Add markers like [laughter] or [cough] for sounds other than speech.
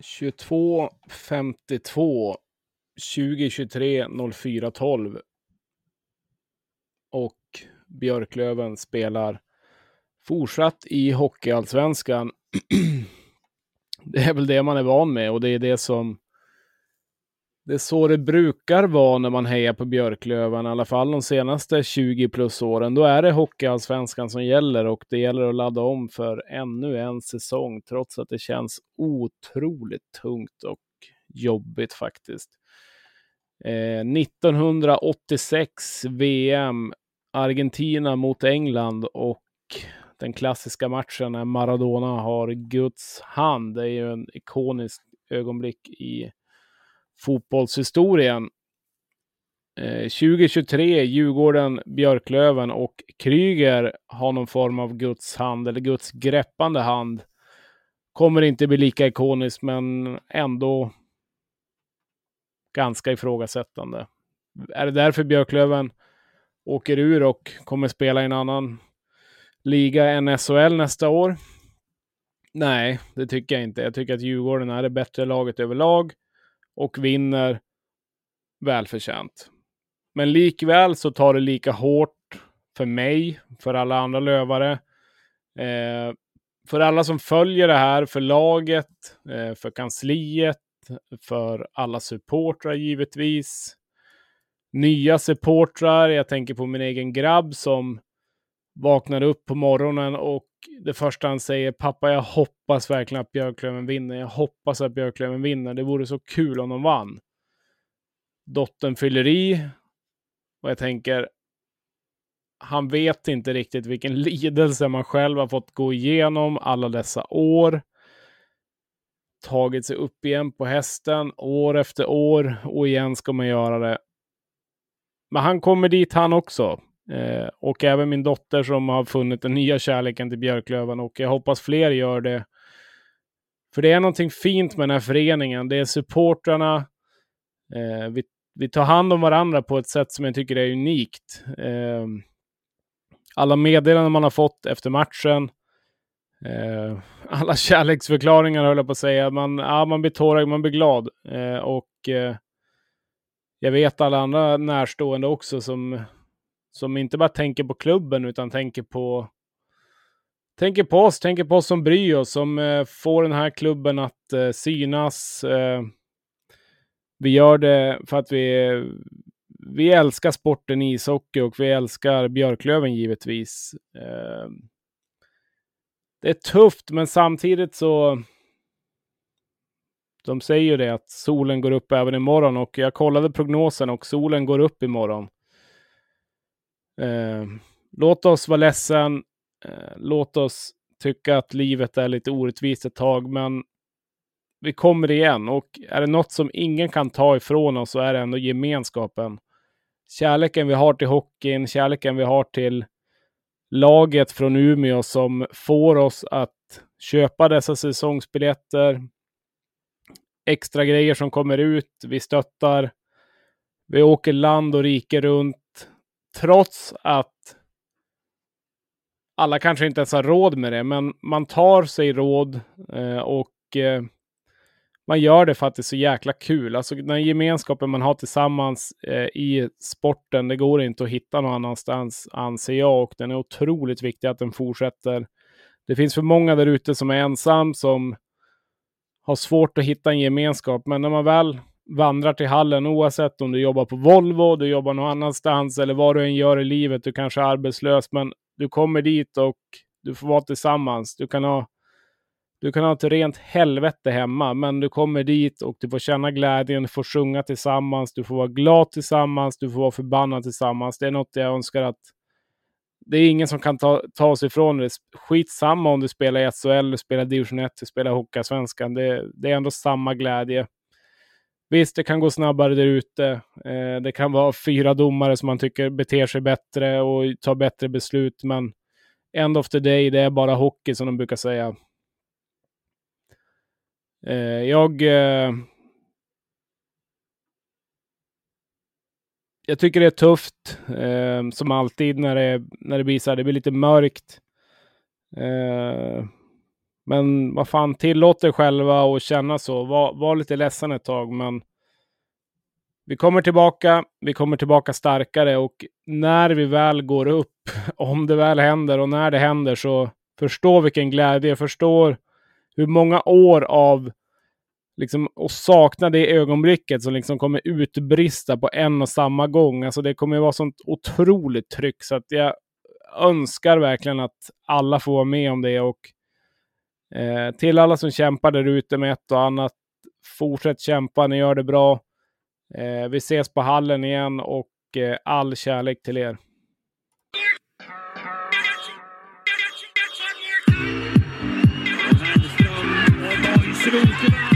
22 52 2023 04 12. Och Björklöven spelar fortsatt i Hockeyallsvenskan. [clears throat] det är väl det man är van med och det är det som det är så det brukar vara när man hejar på Björklöven, i alla fall de senaste 20 plus åren. Då är det Hockeyallsvenskan som gäller och det gäller att ladda om för ännu en säsong, trots att det känns otroligt tungt och jobbigt faktiskt. Eh, 1986 VM, Argentina mot England och den klassiska matchen när Maradona har Guds hand. Det är ju en ikonisk ögonblick i fotbollshistorien. Eh, 2023, Djurgården, Björklöven och Kryger har någon form av Guds hand eller Guds greppande hand. Kommer inte bli lika ikoniskt, men ändå ganska ifrågasättande. Är det därför Björklöven åker ur och kommer spela i en annan liga än SHL nästa år? Nej, det tycker jag inte. Jag tycker att Djurgården är det bättre laget överlag och vinner välförtjänt. Men likväl så tar det lika hårt för mig, för alla andra lövare, eh, för alla som följer det här, för laget, eh, för kansliet, för alla supportrar givetvis. Nya supportrar, jag tänker på min egen grabb som vaknar upp på morgonen och det första han säger, pappa jag hoppas verkligen att Björklöven vinner. Jag hoppas att Björklöven vinner. Det vore så kul om de vann. Dottern fyller i och jag tänker, han vet inte riktigt vilken [laughs] lidelse man själv har fått gå igenom alla dessa år. Tagit sig upp igen på hästen år efter år och igen ska man göra det. Men han kommer dit han också. Eh, och även min dotter som har funnit den nya kärleken till Björklöven och jag hoppas fler gör det. För det är någonting fint med den här föreningen. Det är supportrarna. Eh, vi, vi tar hand om varandra på ett sätt som jag tycker är unikt. Eh, alla meddelanden man har fått efter matchen. Eh, alla [laughs] kärleksförklaringar höll jag på att säga. Man, ja, man blir tårögd, man blir glad. Eh, och eh, jag vet alla andra närstående också som som inte bara tänker på klubben utan tänker på tänker på oss, tänker på oss som bryr oss, som eh, får den här klubben att eh, synas. Eh, vi gör det för att vi, vi älskar sporten ishockey och vi älskar Björklöven givetvis. Eh, det är tufft, men samtidigt så de säger ju det att solen går upp även imorgon och jag kollade prognosen och solen går upp imorgon. Eh, låt oss vara ledsen. Eh, låt oss tycka att livet är lite orättvist ett tag, men vi kommer igen. Och är det något som ingen kan ta ifrån oss så är det ändå gemenskapen. Kärleken vi har till hockeyn, kärleken vi har till laget från Umeå som får oss att köpa dessa säsongsbiljetter. Extra grejer som kommer ut. Vi stöttar. Vi åker land och rike runt trots att alla kanske inte ens har råd med det, men man tar sig råd eh, och eh, man gör det för att det är så jäkla kul. Alltså den gemenskapen man har tillsammans eh, i sporten, det går inte att hitta någon annanstans anser jag och den är otroligt viktig att den fortsätter. Det finns för många där ute som är ensam, som har svårt att hitta en gemenskap, men när man väl vandrar till hallen oavsett om du jobbar på Volvo, du jobbar någon annanstans eller vad du än gör i livet. Du kanske är arbetslös, men du kommer dit och du får vara tillsammans. Du kan ha, du kan ha ett rent helvete hemma, men du kommer dit och du får känna glädjen, du får sjunga tillsammans, du får vara glad tillsammans, du får vara förbannad tillsammans. Det är något jag önskar att det är ingen som kan ta, ta oss ifrån det. Skitsamma om du spelar i SHL, du spelar division 1, du spelar Hockeyallsvenskan. Det, det är ändå samma glädje. Visst, det kan gå snabbare där ute. Eh, det kan vara fyra domare som man tycker beter sig bättre och tar bättre beslut, men end of the day, det är bara hockey som de brukar säga. Eh, jag... Eh, jag tycker det är tufft, eh, som alltid när det, när det blir så här, det blir lite mörkt. Eh, men vad fan, tillåt er själva att känna så. Var, var lite ledsen ett tag, men vi kommer tillbaka. Vi kommer tillbaka starkare och när vi väl går upp, [laughs] om det väl händer och när det händer så förstå vilken glädje, förstår hur många år av liksom, och sakna det ögonblicket som liksom kommer utbrista på en och samma gång. Alltså det kommer vara sånt otroligt tryck så att jag önskar verkligen att alla får vara med om det och eh, till alla som kämpar där ute med ett och annat. Fortsätt kämpa, ni gör det bra. Eh, vi ses på hallen igen och eh, all kärlek till er. you